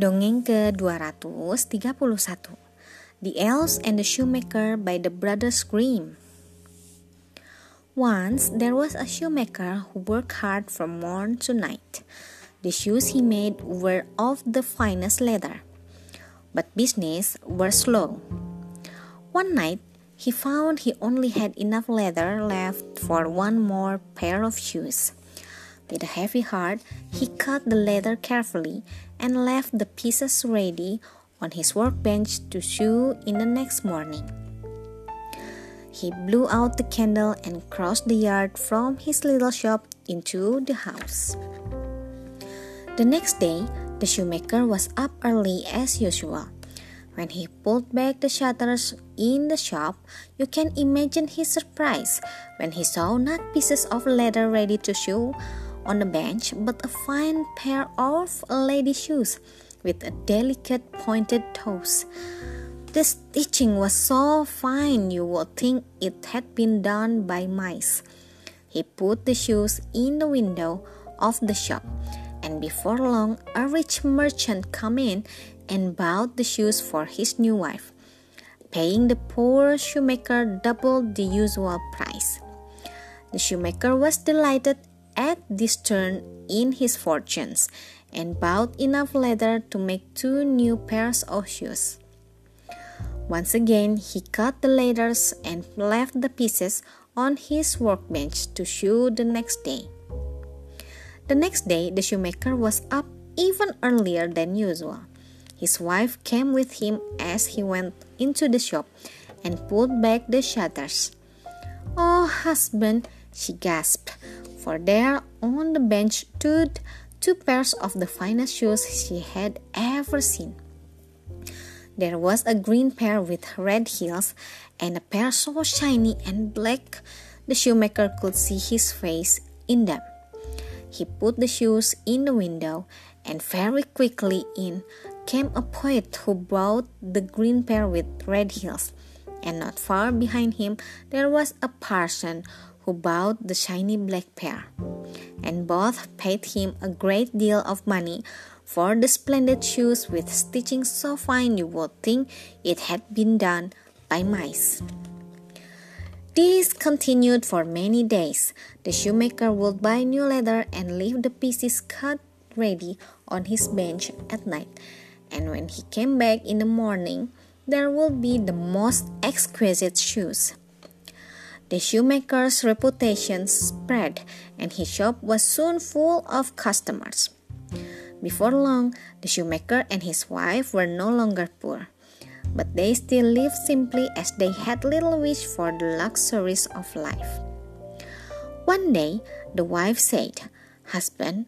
Dongeng ke-231 The Elves and the Shoemaker by the Brothers Grimm Once there was a shoemaker who worked hard from morn to night. The shoes he made were of the finest leather, but business was slow. One night he found he only had enough leather left for one more pair of shoes. With a heavy heart, he cut the leather carefully and left the pieces ready on his workbench to sew in the next morning. He blew out the candle and crossed the yard from his little shop into the house. The next day, the shoemaker was up early as usual. When he pulled back the shutters in the shop, you can imagine his surprise when he saw not pieces of leather ready to sew on the bench, but a fine pair of lady shoes with a delicate pointed toes. The stitching was so fine you would think it had been done by mice. He put the shoes in the window of the shop, and before long a rich merchant came in and bought the shoes for his new wife, paying the poor shoemaker double the usual price. The shoemaker was delighted at this turn in his fortunes and bought enough leather to make two new pairs of shoes. Once again, he cut the leathers and left the pieces on his workbench to sew the next day. The next day, the shoemaker was up even earlier than usual. His wife came with him as he went into the shop and pulled back the shutters. Oh, husband, she gasped, for there on the bench stood two pairs of the finest shoes she had ever seen. There was a green pair with red heels and a pair so shiny and black the shoemaker could see his face in them. He put the shoes in the window, and very quickly in came a poet who bought the green pair with red heels. And not far behind him there was a parson who bought the shiny black pair, and both paid him a great deal of money for the splendid shoes with stitching so fine you would think it had been done by mice. This continued for many days. The shoemaker would buy new leather and leave the pieces cut ready on his bench at night. And when he came back in the morning, there would be the most exquisite shoes. The shoemaker's reputation spread, and his shop was soon full of customers. Before long, the shoemaker and his wife were no longer poor, but they still lived simply as they had little wish for the luxuries of life. One day, the wife said, Husband,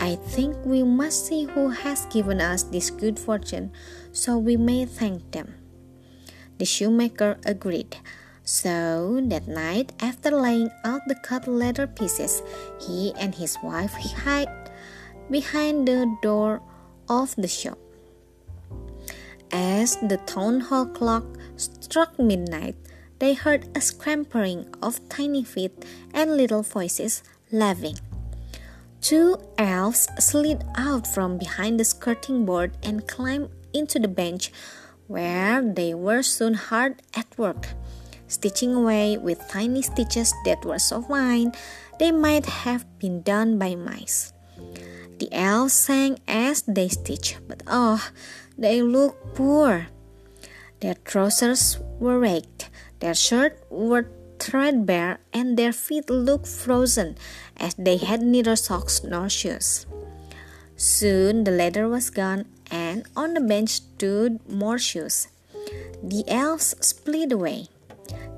I think we must see who has given us this good fortune so we may thank them. The shoemaker agreed. So that night, after laying out the cut leather pieces, he and his wife hid behind the door of the shop. As the town hall clock struck midnight, they heard a scampering of tiny feet and little voices laughing. Two elves slid out from behind the skirting board and climbed into the bench, where they were soon hard at work stitching away with tiny stitches that were so fine they might have been done by mice. The elves sang as they stitched, but oh, they looked poor. Their trousers were ragged, their shirts were threadbare, and their feet looked frozen as they had neither socks nor shoes. Soon the leather was gone, and on the bench stood more shoes. The elves split away.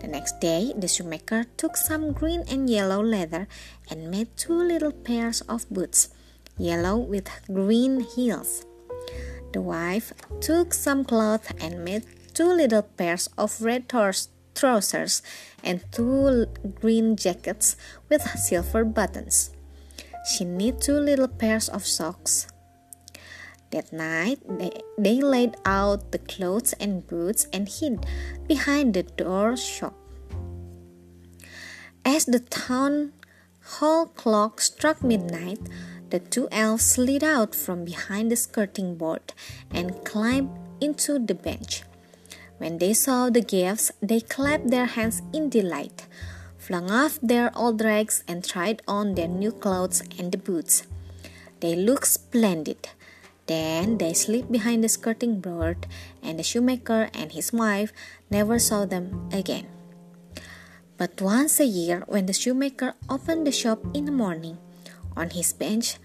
The next day, the shoemaker took some green and yellow leather and made two little pairs of boots, yellow with green heels. The wife took some cloth and made two little pairs of red trousers and two green jackets with silver buttons. She knit two little pairs of socks. That night, they, laid out the clothes and boots and hid behind the door shop. As the town hall clock struck midnight, The two elves slid out from behind the skirting board and climbed into the bench. When they saw the gifts, they clapped their hands in delight, flung off their old rags, and tried on their new clothes and the boots. They looked splendid. Then they slipped behind the skirting board, and the shoemaker and his wife never saw them again. But once a year, when the shoemaker opened the shop in the morning, on his bench,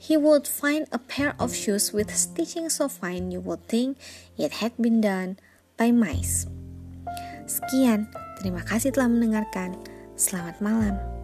he would find a pair of shoes with stitching so fine you would think it had been done by mice. Sekian, terima kasih telah mendengarkan. Selamat malam.